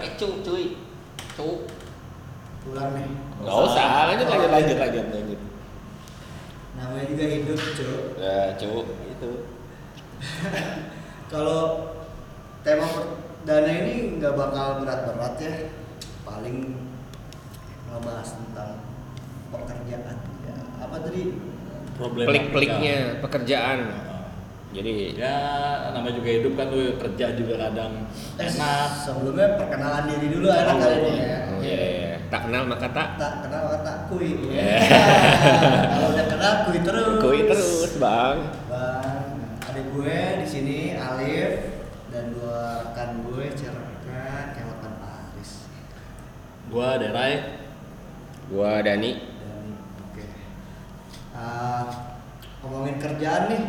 Pakai cu cuy. Cu. Ulang nih. Gak usah, lanjut lanjut lanjut lanjut lanjut. Namanya juga hidup, Cuk. Ya, cu itu. Kalau tema perdana ini nggak bakal berat-berat ya. Paling ngebahas tentang pekerjaan. Ya, apa tadi? Problem Pelik-peliknya pekerjaan. Jadi Ya, namanya juga hidup kan tuh kerja juga kadang Eh, enak. sebelumnya perkenalan diri dulu enak kali ini ya. Oh, iya, iya. tak kenal maka tak Tak kenal tak kui. Ya. Kalau udah kenal kui terus. kui terus, Bang. Bang, ada gue di sini Alif dan dua rekan gue Cerka, Kelvin Paris. Gua Derai, Gua Dani. Dan oke. Ah, ngomongin kerjaan nih.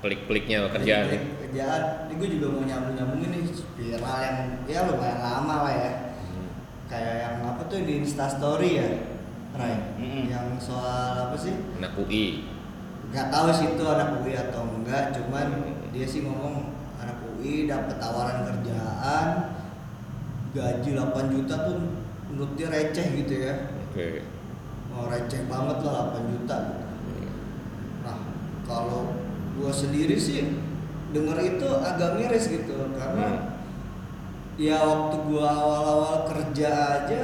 Pelik-peliknya pekerjaan. Ini Kerjaan. Ini gue juga mau nyambung nyambungin nih viral yang ya lumayan lama lah ya. Hmm. Kayak yang apa tuh di Insta Story ya, Ray. Mm-mm. Yang soal apa sih? Anak UI. nggak tahu sih itu anak UI atau enggak cuman dia sih ngomong anak UI dapat tawaran kerjaan gaji 8 juta tuh menurut dia receh gitu ya Oke. mau receh banget lah 8 juta kalau gua sendiri sih denger itu agak miris gitu. Karena Hmm. ya waktu gua awal-awal kerja aja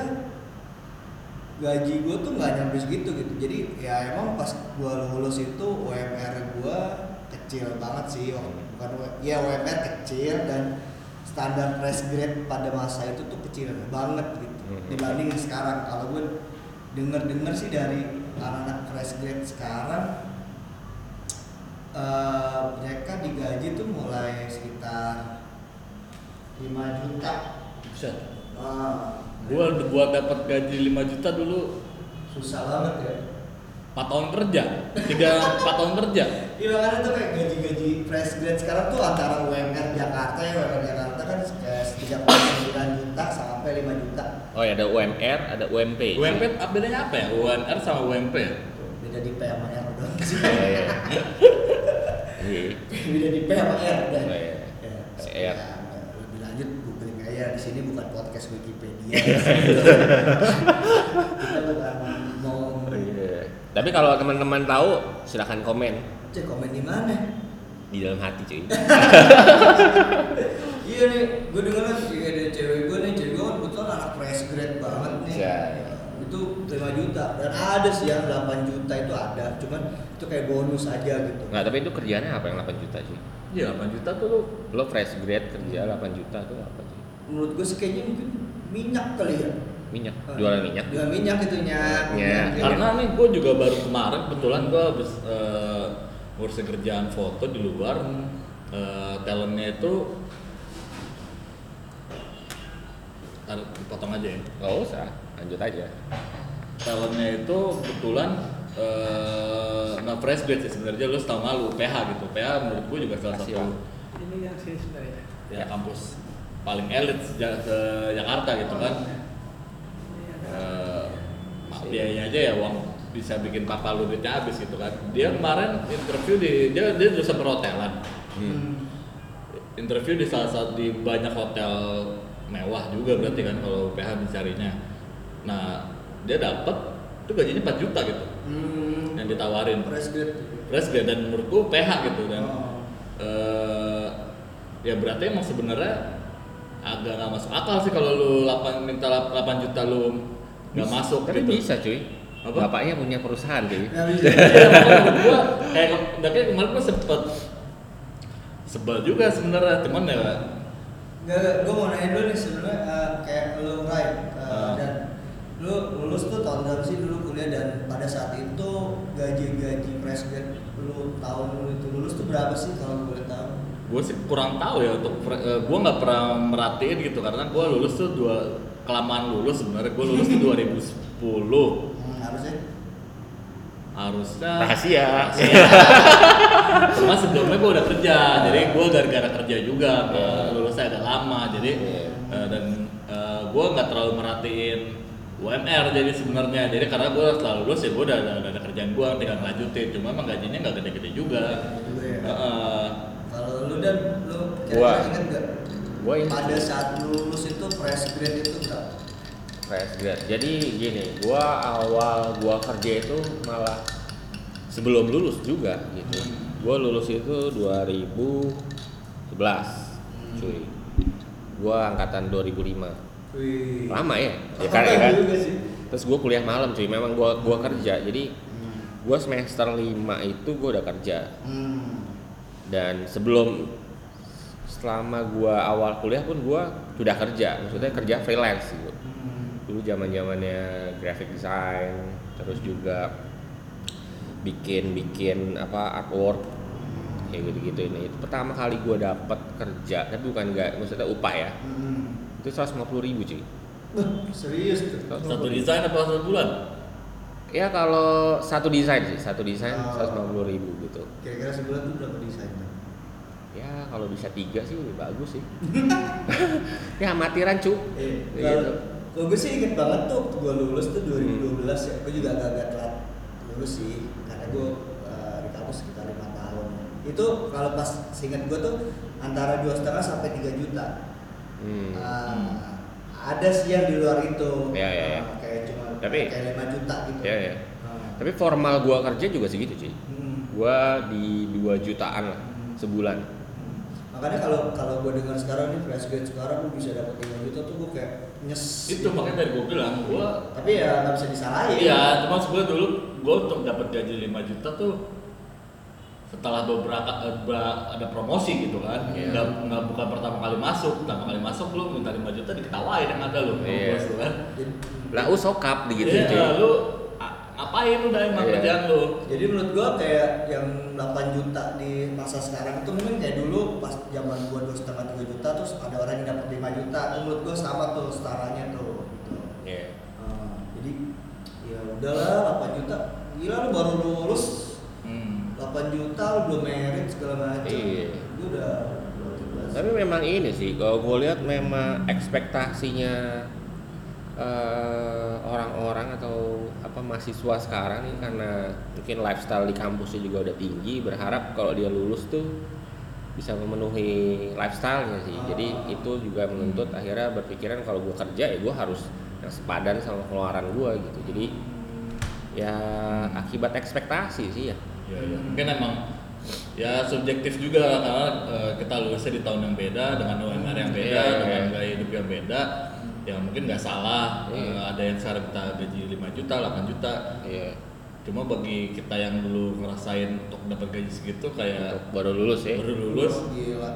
gaji gue tuh nggak nyampe segitu gitu. Jadi ya emang pas gue lulus itu UMR gue kecil banget sih bukan ya UMR kecil dan standar fresh grade pada masa itu tuh kecil banget gitu. Mhm. dibanding sekarang. Kalau gue denger denger sih dari anak-anak fresh grade sekarang eh, mereka digaji tuh mulai sekitar 5 juta Buset. Nah, Gua buat dapat gaji 5 juta dulu susah banget ya 4 tahun kerja. 3 4 tahun kerja. Iya makanya tuh kayak gaji-gaji fresh grade sekarang tuh antara UMR Jakarta ya UMR Jakarta kan kayak 3,9 juta sampai 5 juta Oh ya ada UMR, ada UMP. UMP bedanya apa ya? UNR sama UMP ya? Beda di P sama R doang sih Iya, iya. Iya. beda di P sama R dan Oh, iya. ya, R. ya, lebih lanjut googling aja di sini bukan podcast Wikipedia kita bukan mau Iya. Tapi kalau teman-teman tahu silahkan komen cek komen di mana di dalam hati cuy. Iya nih, gue denger kan kayak ada cewek gue nih, cewek gue kan kebetulan anak fresh grade banget nih. Iya. Itu 5 juta dan ada sih yang 8 juta itu ada, cuman itu kayak bonus aja gitu. Nggak, tapi itu kerjanya apa yang 8 juta sih? Iya, 8 juta tuh lu Lo fresh grade kerja 8 juta tuh apa sih? Menurut gue sih kayaknya mungkin minyak kali ya. Minyak, jualan minyak. Jualan minyak itu nyak. Minyak. karena nih gue juga baru kemarin kebetulan gue habis eh, ngurusin kerjaan foto di luar eh, talentnya itu Ntar dipotong aja ya Gak usah, lanjut aja. talentnya itu kebetulan eh nggak fresh grade sih sebenarnya lu setahun lalu PH gitu PH menurut gue juga salah satu. Ini yang sih sebenarnya. ya kampus paling elit sejak ke Jakarta gitu kan Eh, biayanya aja ya uang bisa bikin papa lu duitnya habis gitu kan dia kemarin interview di dia dia jurusan perhotelan Hmm. interview di salah satu di banyak hotel mewah juga berarti kan kalau PH mencarinya nah dia dapat itu gajinya 4 juta gitu Hmm. yang ditawarin Fresh grade. fresh grade dan menurutku PH gitu dan Oh. eh, ya berarti emang sebenarnya agak nggak masuk akal sih kalau lu 8 minta 8 juta lu nggak masuk Tapi gitu. bisa cuy. Apa? Bapaknya punya perusahaan cuy. Nggak bisa. Iya, makanya menurut gua kayak udah kayak kemarin gua sempet sebel juga sebenarnya cuman ya Enggak, gue mau nanya dulu nih sebenarnya eh, kayak lu Rai eh, Ah. dan lu lulus tuh tahun berapa sih dulu kuliah dan pada saat itu gaji-gaji fresh grade lu tahun lu itu lulus tuh berapa sih kalau boleh tahu? gue sih kurang tahu ya untuk eh, gua nggak pernah merhatiin gitu karena gua lulus tuh dua kelamaan lulus sebenarnya gua lulus tuh 2010 Hmm, harusnya harusnya Rahasia. Cuma sebelumnya gue udah kerja, jadi gue gara-gara kerja juga, nggak lulusnya agak lama, jadi Iya. eh, dan gue nggak terlalu merhatiin UMR jadi sebenarnya jadi karena gue setelah lulus ya gue udah, udah, udah ada kerjaan gue tinggal lanjutin cuma emang gajinya nggak gede-gede juga ya. Heeh. Kalau lu dan lu Gua. kira inget gak? Gua inget. Pada saat lu lulus itu fresh grade itu enggak? fresh grad jadi gini gua awal gua kerja itu malah sebelum lulus juga gitu gua lulus itu 2011 cuy gua angkatan 2005 Wih. lama ya? Ya Lama kan, ya kan? terus gua kuliah malam cuy. Memang gua gua kerja. Jadi gua semester 5 itu gua udah kerja. Hmm. dan sebelum selama gua awal kuliah pun gua sudah kerja. Maksudnya kerja freelance gitu Hmm. dulu zaman zamannya graphic design terus juga bikin bikin apa artwork. Kayak gitu gitu ini. Itu pertama kali gue dapet kerja tapi bukan nggak maksudnya upah ya. Hmm. Itu 150 ribu cuy serius tuh. satu desain apa satu bulan ya kalau satu desain sih satu desain Oh. 150 ribu gitu Kira-kira sebulan tuh berapa desain? ya kalau bisa tiga sih bagus sih ya amatiran cu Eh, Gitu. kalau gue sih inget banget tuh waktu gue lulus tuh 2012 ya. Gue juga agak-agak telat lulus sih karena gue eh, di kampus sekitar lima tahun. Itu kalau pas seingat gue tuh antara dua setengah sampai 3 juta. Hmm. Ah, ada sih yang di luar itu. Ya, ya, ya. Ah, kayak cuma Tapi- kayak 5 juta gitu. ya ya Ah. tapi formal gua kerja juga segitu cuy Hmm. gua di 2 jutaan lah sebulan Hmm. Makanya kalau kalau gue dengar sekarang nih fresh grade sekarang gue bisa dapat 5 juta tuh gue kayak nyes. itu makanya tadi gue bilang gue Tapi ya nggak bisa disalahin. Iya, cuma gue dulu gue untuk dapat gaji 5 juta tuh setelah beberapa eh, ada promosi gitu kan, Iya. nggak nggak bukan pertama kali masuk, pertama kali masuk lu minta 5 juta diketawain yang ada lu, bos lu kan. Jadi- lah uh sokap gitu Iya, cuy lu ngapain udah emang Iya. kerjaan lu? Jadi menurut gua kayak yang 8 juta di masa sekarang itu mungkin kayak dulu pas zaman gua dua setengah tiga juta terus ada orang yang dapat 5 juta menurut gua sama tuh setaranya tuh. Gitu. Iya. Ah, jadi ya udahlah 8 juta. Gila lu baru lulus. 8 juta lu belum merit segala macam. Iya. Itu udah. Tapi memang ini sih, kalau gue lihat memang ekspektasinya eh, orang-orang atau apa mahasiswa sekarang nih karena mungkin lifestyle di kampusnya juga udah tinggi, berharap kalau dia lulus tuh bisa memenuhi lifestyle-nya sih. Jadi Ah. itu juga menuntut akhirnya berpikiran kalau gue kerja ya gue harus yang sepadan sama pengeluaran gue gitu. Jadi ya akibat ekspektasi sih ya. Ya, ya. Mungkin emang ya subjektif juga karena eh, kita lulusnya di tahun yang beda dengan UMR yang beda Iya, iya, dengan iya. gaya hidup yang beda ya mungkin nggak salah Iya. Eh, ada yang sekarang kita gaji 5 juta 8 juta Iya. cuma bagi kita yang dulu ngerasain untuk dapat gaji segitu kayak Untuk baru lulus ya. baru lulus Gila.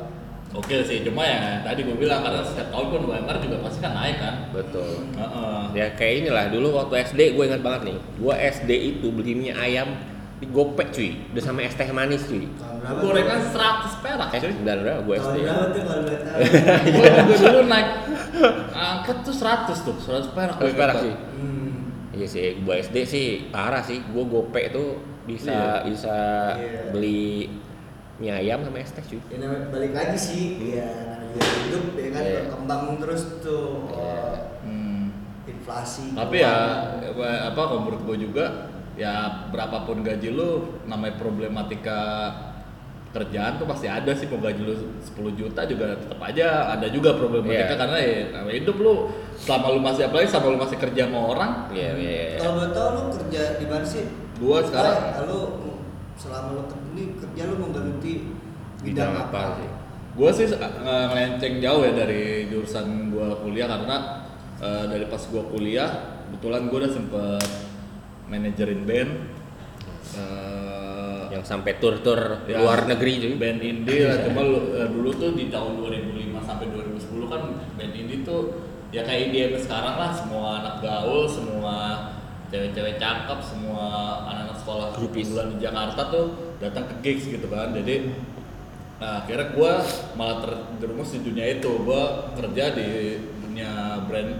oke sih cuma ya tadi gue bilang karena setiap tahun pun UMR juga pasti kan naik kan Betul. Heeh. Ya kayak inilah dulu waktu SD gue ingat banget nih. Gue SD itu beli mie ayam di gopek cuy, udah sama es teh manis cuy. Gorengan 100 perak Eh, sembilan berapa gue SD? gue juga dulu naik angkat tuh 100 tuh 100 perak Terus perak sih. Hmm. Iya sih, gue SD sih parah sih. Gue gopek tuh bisa bisa Iya. beli mie ayam sama es teh cuy. Ya balik lagi sih, ya namanya hidup ya kan Iya. berkembang terus tuh Iya. oh, Hmm. inflasi. tapi ya apa apa, kalau menurut gue juga ya berapapun gaji lu namanya problematika kerjaan tuh pasti ada sih mau gaji lu 10 juta juga tetap aja ada juga problematika Iya. karena ya namanya hidup lu selama lu masih apalagi selama lu masih kerja sama orang Iya iya. iya. Kalau boleh tahu lu kerja di mana sih? Gua sekarang- Eh, lu selama lu ini kerja lu menggeluti bidang, Bidang apa? apa sih? gue sih eh, ngelenceng jauh ya dari jurusan gue kuliah karena eh, dari pas gue kuliah kebetulan gue udah sempet manajerin band eh, Yang sampai tur-tur Ya, luar negeri cuy. band indie lah. Cuma lu- eh, dulu tuh di tahun 2005 sampai 2010 kan band indie tuh ya kayak IDM sekarang lah. Semua anak gaul semua cewek-cewek cakep semua anak-anak sekolah Groupies. bulan di Jakarta tuh datang ke gigs gitu kan. Jadi nah akhirnya gue malah terjerumus di dunia itu. Gue kerja di dunia brand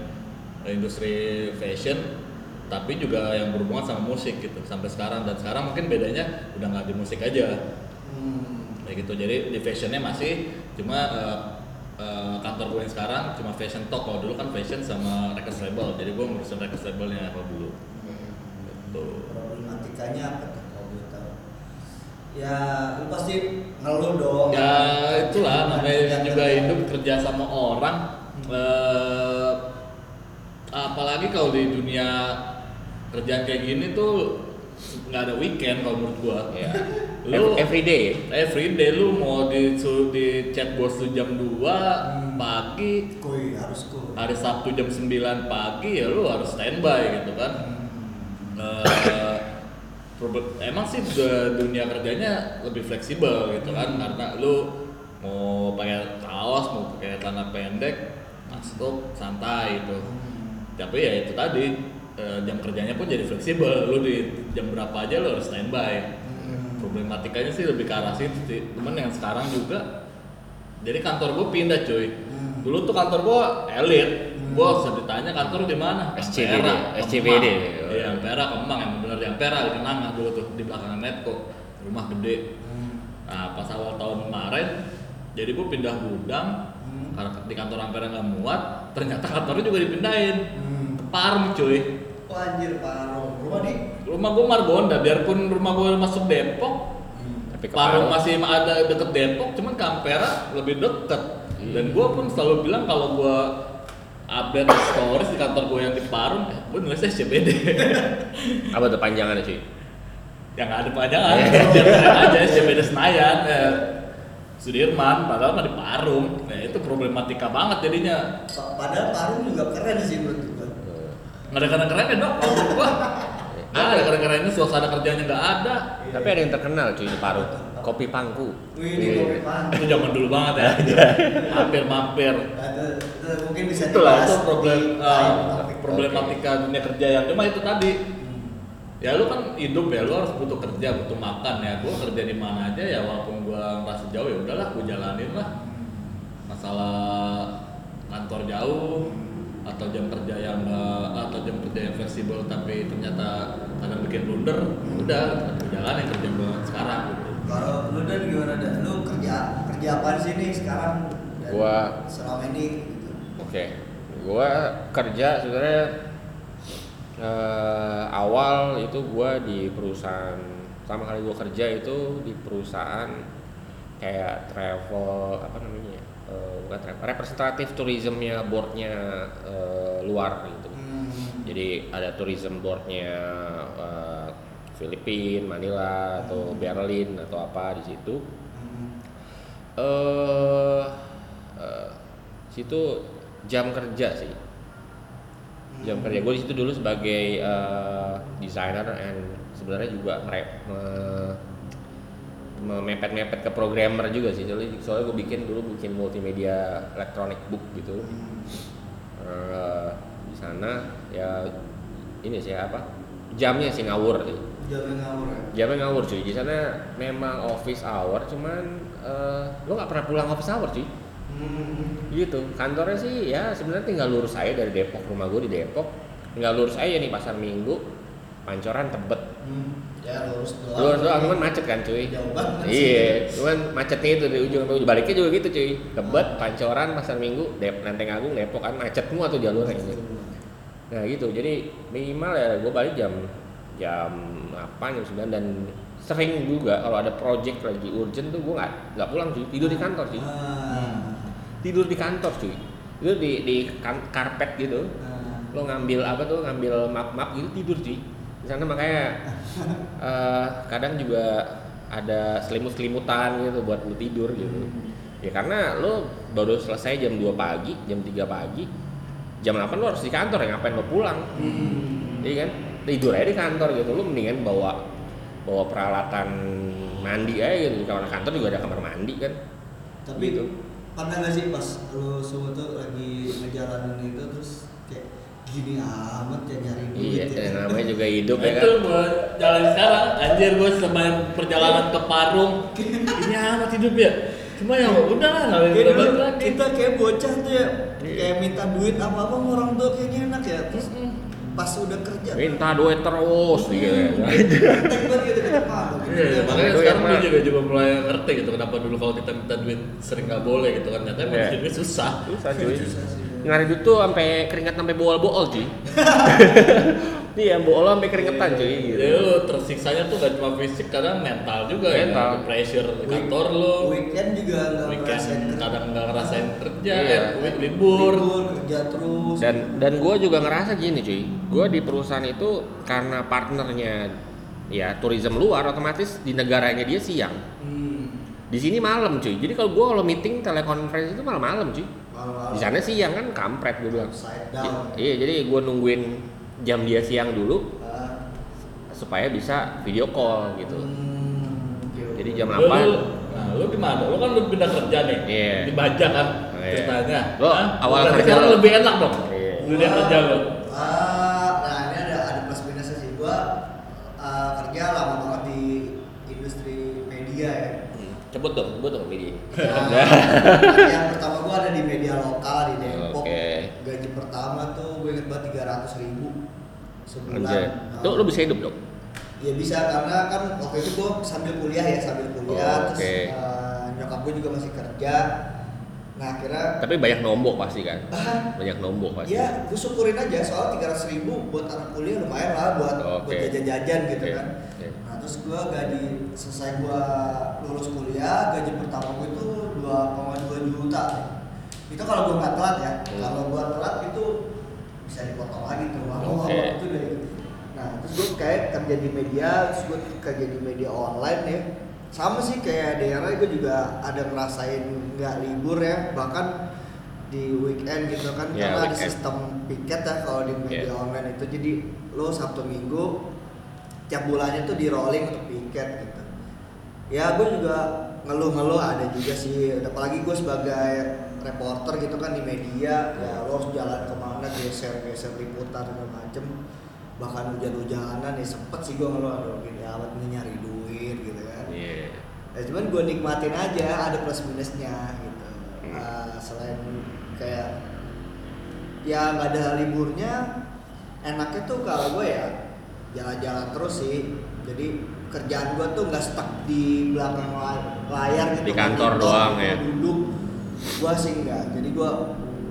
eh, industri fashion tapi juga yang berhubungan sama musik gitu sampai sekarang. Dan sekarang mungkin bedanya udah nggak di musik aja. Hmm. kayak gitu. Jadi di fashionnya masih cuma eh, eh, kantor gue yang sekarang cuma fashion talk. Kalau dulu kan fashion sama record label. Jadi gue ngurusin record labelnya kalau dulu. Gitu. Problematikanya apa tuh kalau boleh tahu? Ya lu pasti ngeluh dong. Ya itulah. Namanya juga hidup kerja sama orang. Eh, apalagi kalau di dunia kerjaan kayak gini tuh nggak ada weekend kalau menurut gua. Ya Lu- every day. every day lu mau di di chat bos lu jam 2 Hmm. pagi kuy harus kuy hari Sabtu jam 9 pagi ya lu harus standby gitu kan. Hmm. Eh, probe- emang sih du- dunia kerjanya lebih fleksibel gitu kan karena lu mau pakai kaos mau pakai celana pendek masuk santai gitu. Tapi ya itu tadi eh, jam kerjanya pun jadi fleksibel lu di jam berapa aja lu harus standby Hmm. problematikanya sih lebih ke arah situ sih cuman yang sekarang juga jadi kantor gue pindah cuy Hmm. dulu tuh kantor gue elit Hmm. gue usah ditanya kantor di mana SCBD, SCBD. Iya Ampera Kemang yang bener di Ampera di Kenanga dulu tuh di belakang Netco rumah gede Hmm. nah pas awal tahun kemarin jadi gue pindah gudang Hmm. karena di kantor Ampera nggak muat ternyata kantornya juga dipindahin Hmm. ke Parung cuy Oh, anjir parung rumah di rumah gue Margonda biarpun rumah gue masuk Depok Hmm. tapi Parung masih ada deket Depok, cuman Kampera lebih deket. Hmm. Dan gue pun selalu bilang kalau gue update stories di kantor gue yang di Parung, ya gue nulisnya CBD. apa tuh panjangannya cuy yang nggak ada panjangan, biar aja CBD Senayan, eh, Sudirman, padahal mah di Parung. Nah itu problematika banget jadinya. Pa- padahal parung juga keren sih menurut Nggak ada keren-kerennya kalau menurut gua. Nggak ada keren-kerennya, suasana kerjanya nggak ada. tapi ada yang terkenal cuy di Parung kopi pangku ini Iya. kopi pangku. Itu zaman dulu banget ya. Mampir-mampir. Nah, itu, itu mungkin bisa itulah itu problem uh, topik. problematika dunia kerja yang cuma itu tadi Hmm. ya lu kan hidup ya lu harus butuh kerja butuh makan ya gua kerja di mana aja ya walaupun gua merasa jauh ya udahlah gua jalanin lah masalah kantor jauh atau jam kerja yang nggak atau jam kerja yang fleksibel tapi ternyata kadang bikin blunder udah gua jalanin kerja gua sekarang gitu Kalau lu dan gimana dan lu kerja kerja apa sih nih sekarang? Dan Gua- selama ini gitu. Oke, gua kerja sebenarnya eh, awal itu gua di perusahaan pertama kali gua kerja itu di perusahaan kayak travel apa namanya eh, bukan representatif tourismnya boardnya eh, luar gitu. Hmm. Jadi ada tourism boardnya eh, Filipina, Manila atau Berlin atau apa di situ Hmm. eh eh, situ jam kerja sih jam kerja gue di situ dulu sebagai eh, designer and sebenarnya juga mere- me- memepet-mepet ke programmer juga sih. Soalnya, soalnya gue bikin dulu bikin multimedia electronic book gitu. Eh, di sana ya ini sih apa? Jamnya sih ngawur. Sih Jalan ngawur ya. jamnya ngawur cuy. Di sana memang office hour cuman eh, lo nggak pernah pulang office hour cuy. Hmm. gitu. Kantornya sih ya sebenarnya tinggal lurus aja dari Depok. Rumah gue di Depok. Tinggal lurus aja nih pasar Minggu pancoran tebet Hmm. Ya lurus doang. lurus doang cuman macet kan cuy Jauh banget. sih. iya cuman macetnya itu dari ujung sampai ujung baliknya juga gitu cuy tebet pancoran pasar Minggu Dep Lenteng Agung Depok kan macet semua tuh jalurnya ini nah gitu jadi minimal ya gue balik jam jam 8 jam 9 dan sering juga kalau ada project lagi urgent tuh gue nggak nggak pulang cuy tidur di kantor cuy Ah. tidur di kantor cuy itu di di kan- karpet gitu Ah. lo ngambil apa tuh ngambil map map gitu tidur cuy di sana makanya eh, kadang juga ada selimut selimutan gitu buat lu tidur gitu. Ya karena lo baru selesai jam 2 pagi jam 3 pagi jam 8 lo harus di kantor ya ngapain lo pulang? Hmm. iya kan? Tidur aja di kantor gitu lo mendingan bawa bawa peralatan mandi aja gitu. Di kamar kantor juga ada kamar mandi kan? Tapi Gitu. pernah nggak sih pas lu semua tuh lagi ngejalanin itu terus gini amat ya nyari duit iya ya. dan namanya juga hidup ya itu kan gua jalan sekarang anjir gua semain perjalanan ke Parung. Ini amat hidup ya. Cuma ya udah lah balik lagi kita kayak bocah tuh ya Iya. kayak minta duit apa apa orang tua kayaknya enak ya. Terus pas udah kerja. Minta duit terus gitu ya. Kita makanya Itu sekarang gue juga juga mulai ngerti gitu kenapa dulu kalau kita minta duit sering nggak boleh gitu kan. Ternyata Iya. duit susah. susah cuy. Susah sih. Nyari duit tuh sampai keringat sampai bool-bool cuy iya bool sampai keringetan cuy gitu Jadi lu tersiksanya tuh gak cuma fisik kadang mental juga Mental. ya. Pressure di kantor lu. weekend juga nggak ngerasain Weekend kadang nggak ngerasain kerja, Iya. ya, libur. libur kerja terus dan dan gue juga ngerasa gini cuy gue di perusahaan itu karena partnernya ya tourism luar otomatis di negaranya dia siang hmm. di sini malam cuy jadi kalau gue kalau meeting telekonferensi itu malam malam cuy di sana siang kan kampret gue bilang iya jadi gue nungguin jam dia siang dulu Ah. supaya bisa video call gitu Hmm. Jadi jam Lu, 8 lu, nah, lu gimana? Lu kan lu pindah kerja nih. Iya. Di Baja kan Oh, iya. ceritanya. Lo Hah? awal kerja sekarang lo- lebih enak dong. Iya. Dunia kerja lu. Ah, nah ini ada ada plus minusnya sih gua ah, kerja lama Cebut dong, cebut dong media. Nah, yang pertama gua ada di media lokal di Depok Oke. gaji pertama tuh gue inget banget tiga ratus ribu sebulan Anjay. Nah, Tuh lu bisa hidup dong. Ya bisa karena kan waktu itu gue sambil kuliah ya sambil kuliah Oh, terus oke. eh, nyokap gue juga masih kerja. Nah akhirnya Tapi banyak nombok pasti kan. ah, Banyak nombok pasti. ya gue syukurin aja soal tiga ratus ribu buat anak kuliah lumayan lah buat buat Oke. jajan-jajan gitu Oke, kan. oke. Nah terus gue gaji selesai gue lulus kuliah gaji pertama gue itu 2,2 juta. Itu kalau gue nggak telat ya. Hmm. Kalau gue telat itu bisa dipotong lagi tuh. Oke. wah, itu dari Nah, terus gue kayak kerja di media, terus gue kerja di media online ya. Sama sih kayak daerah gue juga ada ngerasain nggak libur ya, bahkan di weekend gitu kan Ya, karena ada weekend. sistem piket ya kalau di media Ya. online itu jadi lo sabtu minggu tiap bulannya tuh di rolling untuk piket gitu ya gue juga ngeluh-ngeluh ada juga sih apalagi gue sebagai reporter gitu kan di media ya lo harus jalan ke mana geser-geser liputan segala macem bahkan hujan-hujanan ya sempet sih gue ngeluh aduh gini amat nih nyari duit Iya. Ya cuman gue nikmatin aja ada plus minusnya gitu. Hmm. Ah, selain kayak ya nggak ada liburnya enaknya tuh kalau gue ya jalan-jalan terus sih. Jadi kerjaan gue tuh nggak stuck di belakang la- layar gitu Di kantor monitor, doang gitu, ya? duduk. Gue sih enggak jadi gue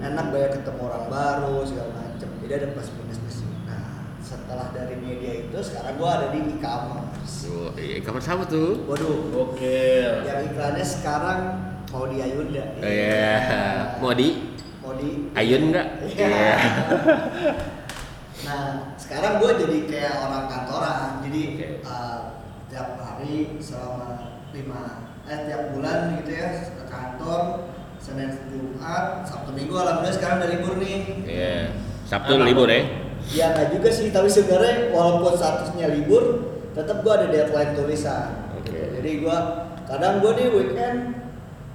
enak banyak ketemu orang baru segala macem. Jadi ada plus minusnya sih. Nah setelah dari media itu sekarang gue ada di e-commerce Tuh, iya, kamar sama tuh. waduh Oke. yang iklannya sekarang mau di Ayunda. Iya. Mau di Mau di Ayun nggak? Iya. Iya. Nah, sekarang gue jadi kayak orang kantoran. Jadi Oke. uh, tiap hari selama lima eh tiap bulan gitu ya ke kantor Senin Jumat Sabtu Minggu alhamdulillah sekarang udah libur nih. Iya. Sabtu libur ya. Ya nggak juga sih, tapi sebenarnya walaupun statusnya libur, tetap gue ada deadline tulisan. Oke. Jadi gue kadang gue nih weekend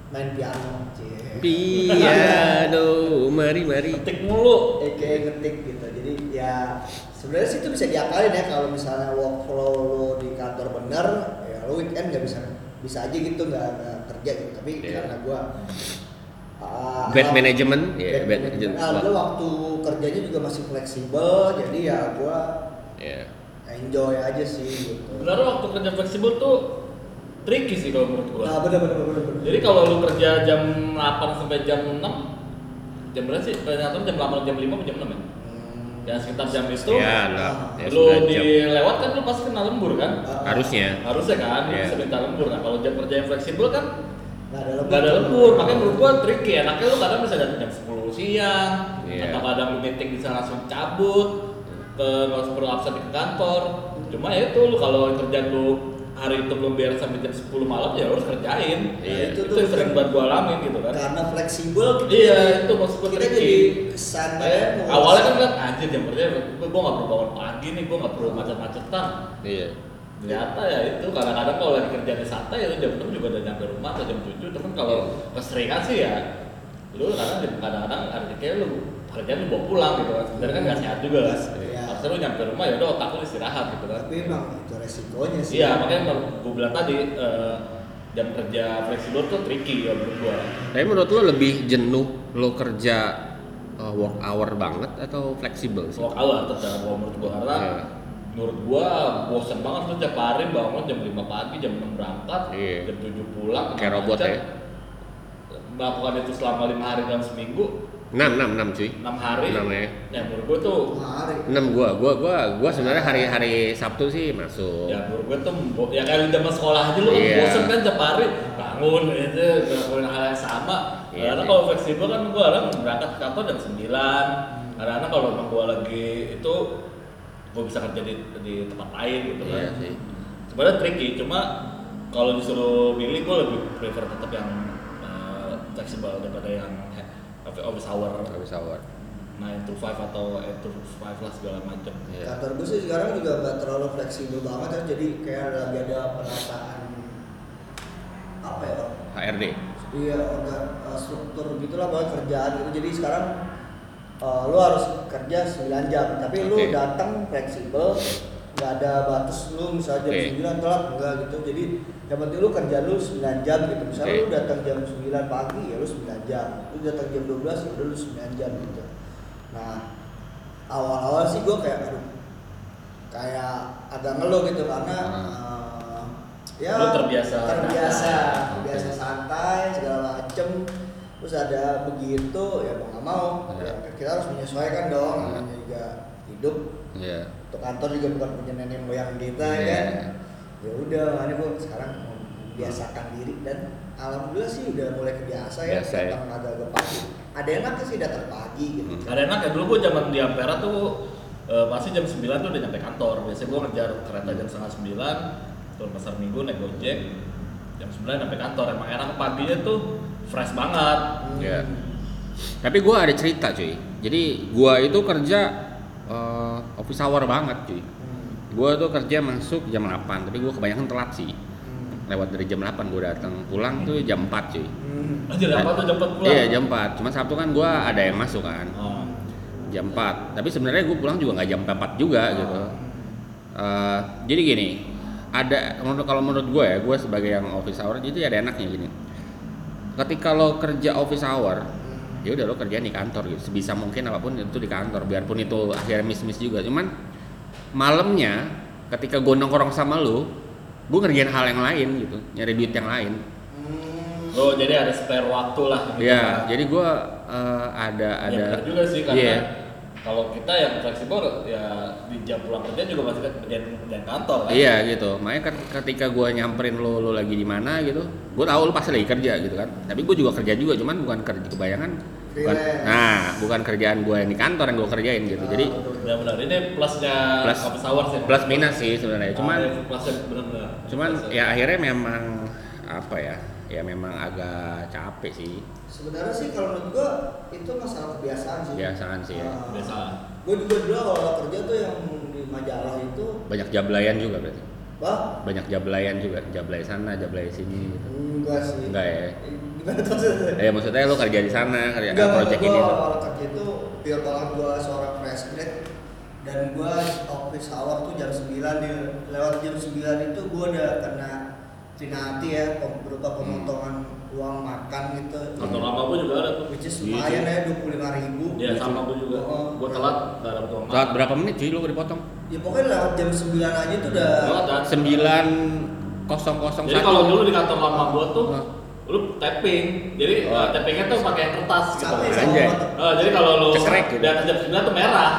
main piano. Cie. Piano, mari mari. Ketik mulu. Eh, kayak ngetik gitu. Jadi ya sebenarnya sih itu bisa diakalin ya kalau misalnya workflow lo di kantor bener, ya lo weekend nggak bisa bisa aja gitu nggak kerja gitu. Tapi Iya. karena gue uh, Bad management, ya bad bad management. management. Alhamdulillah waktu kerjanya juga masih fleksibel, jadi ya gue Iya. Enjoy aja sih gitu. Sebenarnya waktu kerja fleksibel tuh tricky sih kalau menurut gua. Nah, bener bener bener bener. Jadi kalau lu kerja jam 8 sampai jam 6 jam berapa sih? Kantor jam 8 jam 5 atau jam 6 ya? Hmm. Ya sekitar jam itu. Ya, lah. Ya, lu 9 jam. dilewat kan lu pasti kena lembur kan? Harusnya. Harusnya kan, lu Iya. bisa minta lembur. Nah kalau jam kerja yang fleksibel kan Nggak ada lembur. Gak ada lembur, makanya menurut gua tricky enaknya lu kadang bisa datang jam 10 siang Iya. Atau kadang lu meeting bisa langsung cabut usah perlu absen ke kantor. Cuma ya itu lu kalau kerjaan lu hari itu belum beres sampai jam 10 malam ya harus kerjain. Iya. Itu, Itu tuh sering buat gua alamin gitu kan. Karena fleksibel kita Iya, jadi- itu maksud gua kita jadi kesannya Eh, awalnya kan kan anjir jam kerja gua, gua gak perlu bangun pagi nih, gua gak perlu macet-macetan. Iya. ternyata ya itu kadang-kadang kalau lagi kerjaan di santai ya jam 6 juga udah nyampe rumah atau jam 7 cuman kalau keseringan sih ya lu kadang kadang-kadang ada kayak lu kerjaan lu bawa pulang gitu kan. Sebenarnya kan nggak sehat juga. Kan Iya. Harusnya lu nyampe rumah ya udah otak lu istirahat gitu kan tapi emang itu resikonya sih iya makanya gue bilang tadi eh, jam kerja fleksibel tuh tricky ya menurut gua Tapi menurut lo lebih jenuh lo kerja uh, work hour banget atau fleksibel sih? Walk hour tetap kalau menurut gua karena Iya. menurut gua bosan banget tuh tiap hari bangun jam 5 pagi, jam 6 berangkat, Iya. jam 7 pulang. Kayak robot ya. Melakukan itu selama 5 hari dalam seminggu, 6 6 6 cuy. 6 hari. Enam ya. Ya menurut gua tuh hari 6 gua, gua gua gua sebenarnya hari-hari Sabtu sih masuk. ya menurut gue tuh ya kayak zaman sekolah aja lu Iya. bosen kan tiap hari bangun gitu ngelakuin hal yang sama Iya, karena iya. kalau fleksibel kan gue kadang berangkat ke kantor jam 9 karena kalau emang gue lagi itu gue bisa kerja di, di tempat lain gitu kan Iya sih. sebenarnya tricky cuma kalau disuruh milih gue lebih prefer tetap yang eh, fleksibel daripada yang office hour Habis hour. 9 to 5 atau 8 to 5 lah segala macam Iya. kantor gue sih sekarang juga nggak terlalu fleksibel banget ya jadi kayak lagi ada penataan apa ya HRD. iya organ eh, struktur gitulah banget kerjaan gitu jadi sekarang eh, lu harus kerja 9 jam tapi lu Oke. datang fleksibel nggak ada batas lu misalnya jam Oke. 9 telat enggak gitu jadi yang penting lu kerja lu 9 jam gitu misalnya Oke. lu datang jam 9 pagi ya lu 9 jam lu datang jam 12 ya udah lu 9 jam gitu nah awal-awal sih gua kayak aduh kayak agak ngeluh gitu karena eh, ya Lu terbiasa terbiasa santai. terbiasa santai segala macem terus ada begitu ya mau nggak mau Iya. ya, kita harus menyesuaikan dong namanya juga hidup Iya. untuk kantor juga bukan punya nenek moyang kita Iya. kan ya udah makanya gue sekarang membiasakan diri dan alhamdulillah sih udah mulai kebiasa ya Biasa ya. datang agak-agak pagi ada enaknya sih datang pagi gitu Hmm. Ada enak ya dulu gue zaman di Ampera tuh eh, pasti jam 9 tuh udah nyampe kantor. Biasanya gue ngejar kereta jam setengah 9, turun pasar minggu naik gojek jam 9 sampai kantor. Emang enak paginya tuh fresh banget. Hmm. Iya. Tapi gua ada cerita cuy. Jadi gua itu kerja eh, office hour banget cuy. Gua tuh kerja masuk jam 8, tapi gua kebanyakan telat sih. Hmm. Lewat dari jam 8 gua datang, pulang tuh jam 4 cuy. Hmm. Aja apa tuh cepet pulang. Iya jam 4, cuma Sabtu kan gua ada yang masuk kan Oh. jam 4 Tapi sebenarnya gua pulang juga nggak jam 4 juga gitu Eh, Jadi gini, ada menurut kalau menurut gue ya, gue sebagai yang office hour jadi ada enaknya gini Ketika lo kerja office hour, ya udah lo kerjain di kantor gitu sebisa mungkin apa pun itu di kantor biarpun itu akhirnya miss miss juga cuman malamnya ketika gue nongkrong sama lo gue ngerjain hal yang lain gitu nyari duit yang lain Hmm. Oh jadi ada spare waktu lah. gitu ya kan. jadi gue eh, ada Ya, ada bener juga sih karena Iya. kalau kita yang fleksibel ya di jam pulang kerja juga masih kerjaan kerjaan kantor kan. Iya gitu, makanya kan ketika gue nyamperin lo, lo lagi di mana gitu, gue tahu lo pasti lagi kerja gitu kan. Tapi gue juga kerja juga, cuman bukan kerja kebayangan. Bukan, nah, bukan kerjaan gue yang di kantor yang gue kerjain gitu. Jadi Benar-benar ini plusnya Plus- office hours ya. plus minus sih sebenarnya. Cuman, Ah, plusnya benar-benar. cuman Plusnya. ya akhirnya memang apa ya, ya memang agak capek sih. Sebenarnya sih kalau menurut gua itu masalah kebiasaan sih. Kebiasaan sih ya. Ah, biasa. Gua juga dulu kalau kerja tuh yang di majalah itu, Banyak jablayan juga berarti. bah, Banyak jablayan juga, jablay sana, jablay sini gitu. enggak sih. Enggak ya. Gimana tuh maksudnya? Ya maksudnya lo kerja di sana, kerja Enggak, project gua ini tuh. kalau kerja itu pure banget gua seorang fresh grade dan gua office hour tuh jam 9 di lewat jam 9 itu gua udah kena penalti ya berupa pemotongan uang makan gitu. Kantor lama gue juga ada tuh. Which is Iya, lumayan cuy. ya 25 ribu. Iya sama gue juga. Oh. Gue telat gak dapet uang Saat makan. berapa menit cuy lo dipotong? Ya pokoknya lewat jam 9 aja tuh udah Telat, kan? sembilan kosong kosong Jadi kalau dulu di kantor lama gue tuh Hah? lu tapping. Jadi Oh. uh, tappingnya tuh pakai kertas gitu. sama mata. Oh, jadi kalau lu gitu. di atas jam 9 tuh merah.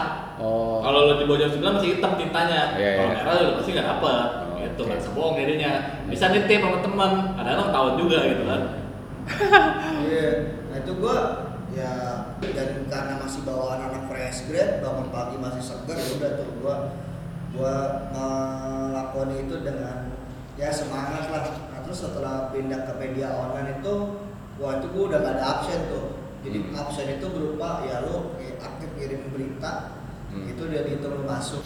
Kalau lu di bawah jam 9 masih hitam tintanya. Iya, kalau iya. merah lu pasti nggak dapet. Oh, gitu oke. kan sebohong jadinya. Bisa nitip sama teman. Kadang-kadang tahun juga gitu kan. Iya, nah itu gua ya dan karena masih bawaan anak fresh grade bangun pagi masih segar ya udah tuh gua gua melakukan itu dengan ya semangat lah nah terus setelah pindah ke media online itu gua itu gua udah gak ada absen tuh jadi Hmm. absen itu berupa ya lu kayak aktif kirim berita Hmm. itu udah dihitung masuk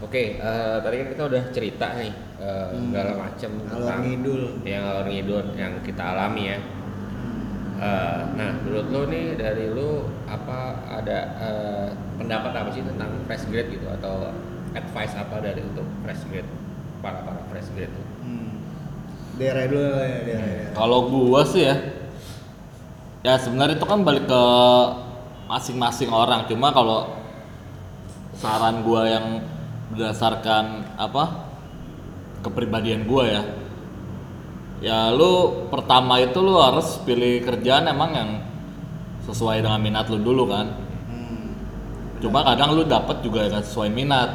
oke eh, tadi kan kita udah cerita nih eh, Hmm. segala macam tentang ngidul. yang ngalor ngidul yang kita alami ya Eh, nah menurut lo nih dari lo apa ada eh, pendapat apa sih tentang fresh grade gitu atau advice apa dari untuk fresh grade para para fresh grade tuh? hmm. daerah dulu ya daerah, daerah. Kalau gua sih ya, ya sebenarnya itu kan balik ke masing-masing orang cuma kalau saran gua yang berdasarkan apa kepribadian gua ya ya lu pertama itu lu harus pilih kerjaan emang yang sesuai dengan minat lu dulu kan Hmm. cuma kadang lu dapat juga nggak sesuai minat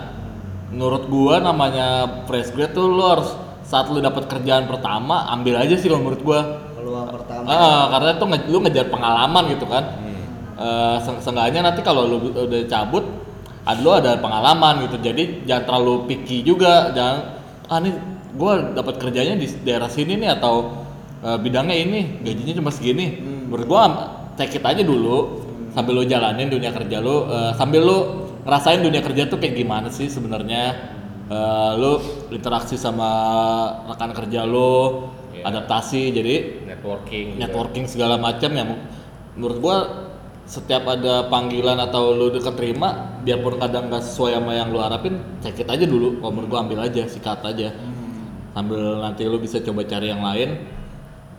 menurut gua namanya fresh grade tuh lu harus saat lu dapat kerjaan pertama ambil aja sih kalau menurut gua Peluang pertama. Ah, karena itu nge- lu ngejar pengalaman gitu kan. Eh, se- seenggaknya nanti kalau lu udah cabut, ada lu ada pengalaman gitu. Jadi jangan terlalu picky juga, jangan ah nih gua dapat kerjanya di daerah sini nih atau eh, bidangnya ini, gajinya cuma segini. Menurut gua am- take it aja dulu sambil lu jalanin dunia kerja lu, eh, sambil lu ngerasain dunia kerja tuh kayak gimana sih sebenarnya. Eh, lu interaksi sama rekan kerja lu, Iya. adaptasi jadi networking juga. networking segala macam yang menurut gua setiap ada panggilan atau lu keterima biarpun kadang nggak sesuai sama yang lu harapin cekit aja dulu. Kalau menurut gua ambil aja sikat aja. Sambil nanti lu bisa coba cari yang lain.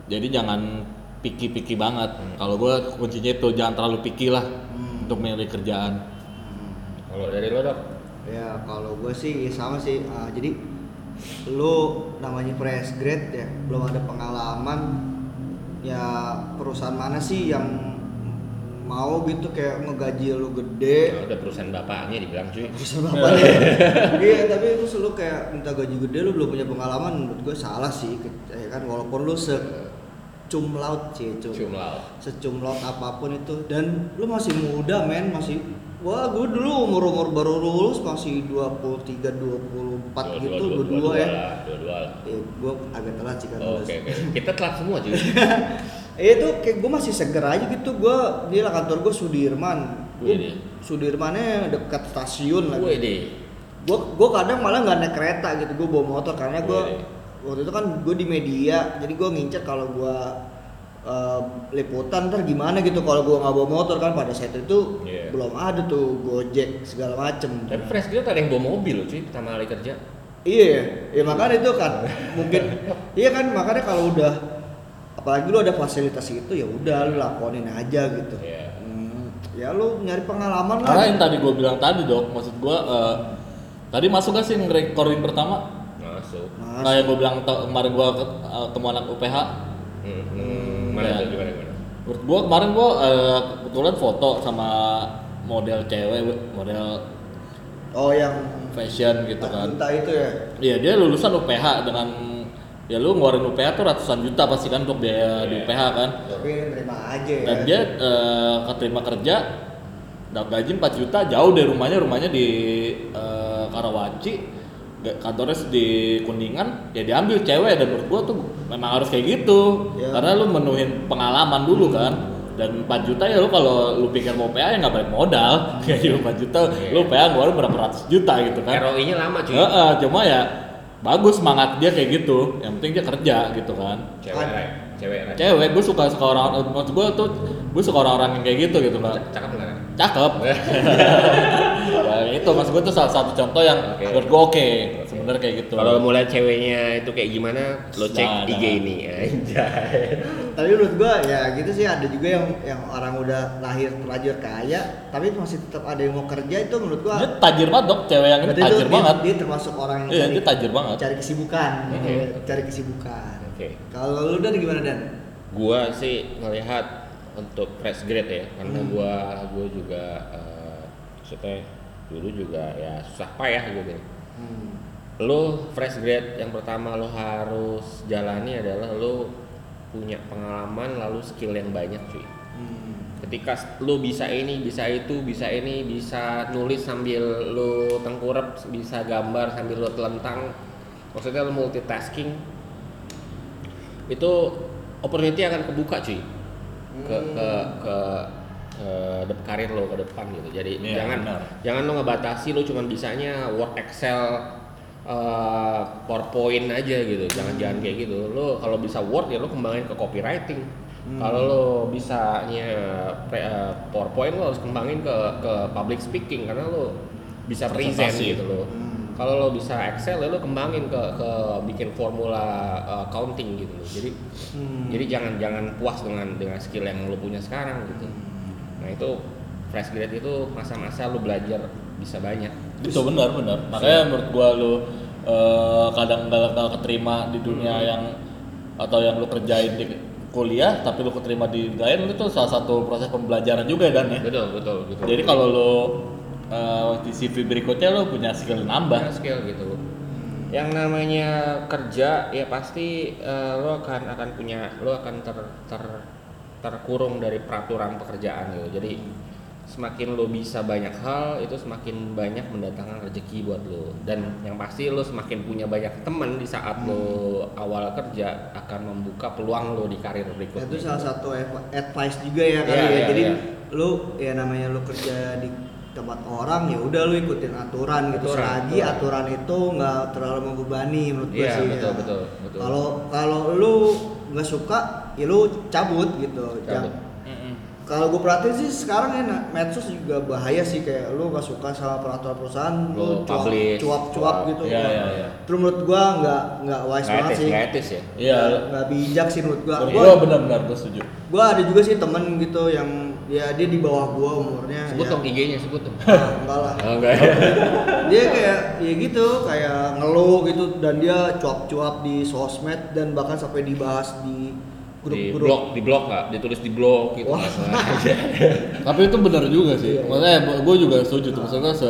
Jadi jangan picky-picky banget. Kalau gua kuncinya itu jangan terlalu picky lah untuk milih kerjaan. Kalau dari lo dok? Ya kalau gue sih sama sih. Ah, jadi lu namanya fresh grade ya, belum ada pengalaman. Ya perusahaan mana sih yang mau gitu kayak ngegaji lu gede? Kalau udah perusahaan bapaknya dibilang cuy. Perusahaan apa ya? Iya tapi terus lu kayak minta gaji gede lu belum punya pengalaman menurut gue salah sih. Ya kan? Walaupun lu se cum laut sih cum cumlau secumlot apa pun itu. Dan lu masih muda men masih wah gue dulu umur umur baru lulus masih 23 24 gitu dua, 22 dua, ya. lah, dua dua lah. Eh, gue agak telat sih kan oke lulus oke. Kita telat semua cuy eh, itu kayak gue masih seger aja gitu. Gue di lah kantor gue Sudirman. Gua- Sudirmannya dekat stasiun lagi. Gue deh. Gue gue kadang malah nggak naik kereta gitu. Gue bawa motor karena gue waktu itu kan gue di media jadi gue ngincer kalau gue eh, liputan ntar gimana gitu kalau gue nggak bawa motor kan. Pada saat itu Iya. belum ada tuh gojek segala macem. Tapi fresh grade ada yang bawa mobil loh cuy pertama kali kerja. Iya ya makanya itu kan mungkin iya kan makanya kalau udah apalagi lu ada fasilitas itu ya udah lu lakonin aja gitu. Iya. Hmm, ya lu nyari pengalaman karena lah yang tadi gua bilang tadi dok maksud gua eh, tadi masuk gak sih ngerecording pertama? Masuk. Mas, kayak gua bilang kemarin gua ke- eh, ketemu anak UPH hmm, hmm. mana Iya. tuh gimana gimana Menurut gua kemarin gua eh, kebetulan foto sama model cewek, model oh yang fashion gitu kan. entah itu ya? Iya dia lulusan UPH dengan ya lu ngeluarin UPH tuh ratusan juta pasti kan untuk biaya di Iya. UPH kan. tapi nerima aja ya Dan dia eh, keterima kerja dapat gaji 4 juta jauh dari rumahnya, rumahnya di eh, Karawaci. Kantornya di Kuningan, ya diambil cewek dan menurut gua tuh memang harus kayak gitu. Ya. Karena lu menuhin pengalaman dulu kan. Dan 4 juta ya lu kalau lu pikir mau PA ya nggak balik modal. Kayak 4 juta Iya. lu PA ngeluarin berapa ratus juta gitu kan. ROI nya lama cuy Heeh, cuma ya bagus semangat dia kayak gitu. Yang penting dia kerja gitu kan. cewek cewek. Cewek, gue suka suka orang, maksud gue tuh gue suka orang-orang yang kayak gitu gitu kan. Cakep nggak? Cakep. ya, itu maksud gue tuh salah satu contoh yang Oke. menurut gue oke sebenarnya kayak gitu. Kalau mau lihat ceweknya itu kayak gimana, lo cek Nah, IG nah. ini anjay. tapi menurut gua ya gitu sih ada juga yang yang orang udah lahir terlanjur kaya tapi masih tetap ada yang mau kerja itu menurut gua dia tajir banget dok, cewek yang ini itu tajir dia, banget. dia termasuk orang yang Iya, cari, dia tajir banget. cari kesibukan Oke. cari kesibukan Oke. kalau lu dan gimana dan Gua sih melihat untuk fresh grade ya, karena Hmm. gua gua juga eh, maksudnya dulu juga ya susah payah gitu. hmm. Lo fresh grade yang pertama lo harus jalani adalah lo punya pengalaman lalu skill yang banyak cuy. Hmm. ketika lu bisa ini bisa itu bisa ini bisa nulis sambil lu tengkurap bisa gambar sambil lu telentang maksudnya lu multitasking itu opportunity akan kebuka cuy ke ke ke ke dep- karir lo ke depan gitu jadi Iya, jangan benar. jangan lo ngebatasi lo cuman bisanya Word Excel eh, PowerPoint aja gitu jangan jangan kayak gitu. Lo kalau bisa Word ya lo kembangin ke copywriting. Kalau lo bisanya eh, PowerPoint lo harus kembangin ke ke public speaking karena lo bisa present gitu lo. Hmm. kalau lo bisa Excel ya lo kembangin ke ke bikin formula eh, accounting gitu loh. jadi Hmm. jadi jangan jangan puas dengan dengan skill yang lo punya sekarang gitu. Nah itu fresh grade itu masa-masa lu belajar bisa banyak itu benar benar. Makanya menurut gua lu eh, kadang nggak nggak keterima di dunia yang atau yang lu kerjain di kuliah tapi lu keterima di lain itu salah satu proses pembelajaran juga dan ya. Betul betul betul. Jadi kalau lu eh, di CV berikutnya lu punya skill nambah. Banyak skill gitu. Yang namanya kerja ya pasti eh, lo akan akan punya lo akan ter, ter- terkurung dari peraturan pekerjaan gitu. Jadi semakin lo bisa banyak hal itu semakin banyak mendatangkan rezeki buat lo dan yang pasti lo semakin punya banyak teman di saat lo awal kerja akan membuka peluang lo di karir berikutnya itu salah satu adv- advice juga ya kali Iya, ya iya, jadi iya. lu ya namanya lu kerja di tempat orang ya udah lu ikutin aturan gitu Aturan, selagi aturan. aturan itu nggak terlalu membebani menurut gue Iya, sih betul, ya. betul, betul. kalau kalau lu nggak suka ya lu cabut gitu Cabut. Jangan- kalau gue perhatiin sih sekarang ya nah, medsos juga bahaya sih kayak lu gak suka sama peraturan perusahaan Lu lu cuap cuap cuap. gitu. Iya, iya, iya. terus menurut gua nggak nggak wise nggak banget etis sih. nggak etis ya? Iya. Nggak bijak sih menurut gua. Menurut Gua- gua benar-benar gua setuju. gua ada juga sih temen gitu yang ya dia di bawah gua umurnya sebut ya. dong IG-nya sebut dong. Ah, enggak lah. Oh, enggak. Dia kayak ya gitu kayak ngeluh gitu dan dia cuap-cuap di sosmed dan bahkan sampai dibahas di di grup-grup blog di blog nggak? Ditulis di blog gitu Wah. sengaja. tapi itu benar juga sih. Iya, iya. maksudnya gue juga setuju tuh. Maksudnya se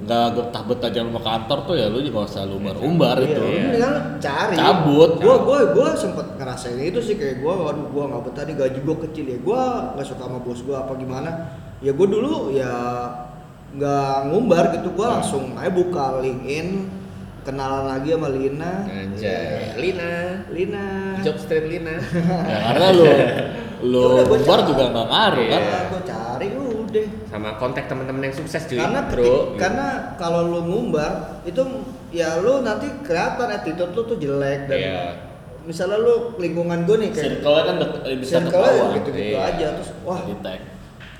nggak betah betah jangan mau kantor tuh ya lu juga gak usah lumbar umbar Iya, itu. mendingan lu cari. Cabut. gua gua gua sempet ngerasain itu sih. Kayak gua waduh gua nggak betah nih gaji gua kecil ya. Gua nggak suka sama bos gua apa gimana. Ya gua dulu ya nggak ngumbar gitu. Gua langsung aja buka LinkedIn kenalan lagi sama Lina Anjay, Lina, Lina Job Street Lina. ya, karena lu lu gua umbar cari. juga nggak ngaruh kan Iya. ya, gua cari udah Sama kontak teman-teman yang sukses cuy. karena bro. ketik, karena kalau lu ngumbar itu ya lu nanti kelihatan attitude lu tuh jelek dan Iya. misalnya lu lingkungan gue nih kayak circle-nya kan dek- bisa circle ketahuan gitu-gitu Iya. aja terus wah tag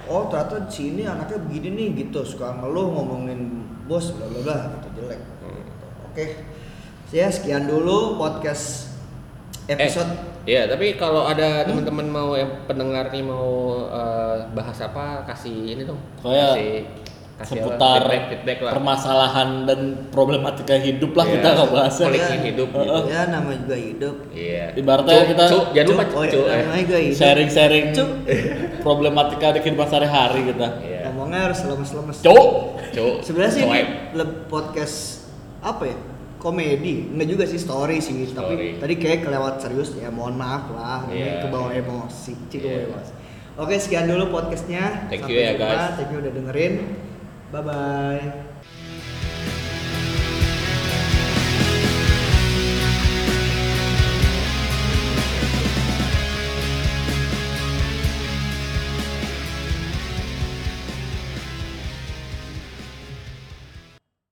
oh ternyata di sini anaknya begini nih gitu suka ngeluh ngomongin bos bla bla bla gitu jelek. Oke ya sekian dulu podcast episode Eh, iya, tapi kalau ada teman-teman mau yang pendengar nih mau eh, bahas apa, kasih ini dong. Kayak kasih kasih seputar feedback, feedback lah. permasalahan dan problematika hidup lah Iya, kita nggak bahasnya Koliknya hidup gitu. ya nama juga hidup Iya. Ibaratnya Cuk, kita- cuk, jangan lupa Cuk, oh, cuk. iya, eh. namanya juga hidup sharing-sharing problematika di kehidupan sehari-hari kita Iya. ngomongnya harus lemes-lemes cuk Cuk. sebenarnya sih podcast apa ya komedi enggak juga sih story sih Story. tapi tadi kayak kelewat serius ya mohon maaf lah ini Iya. ke bawah emosi cik Iya. emosi oke sekian dulu podcastnya Thank you Sampai ya, jumpa. guys. thank you udah dengerin bye bye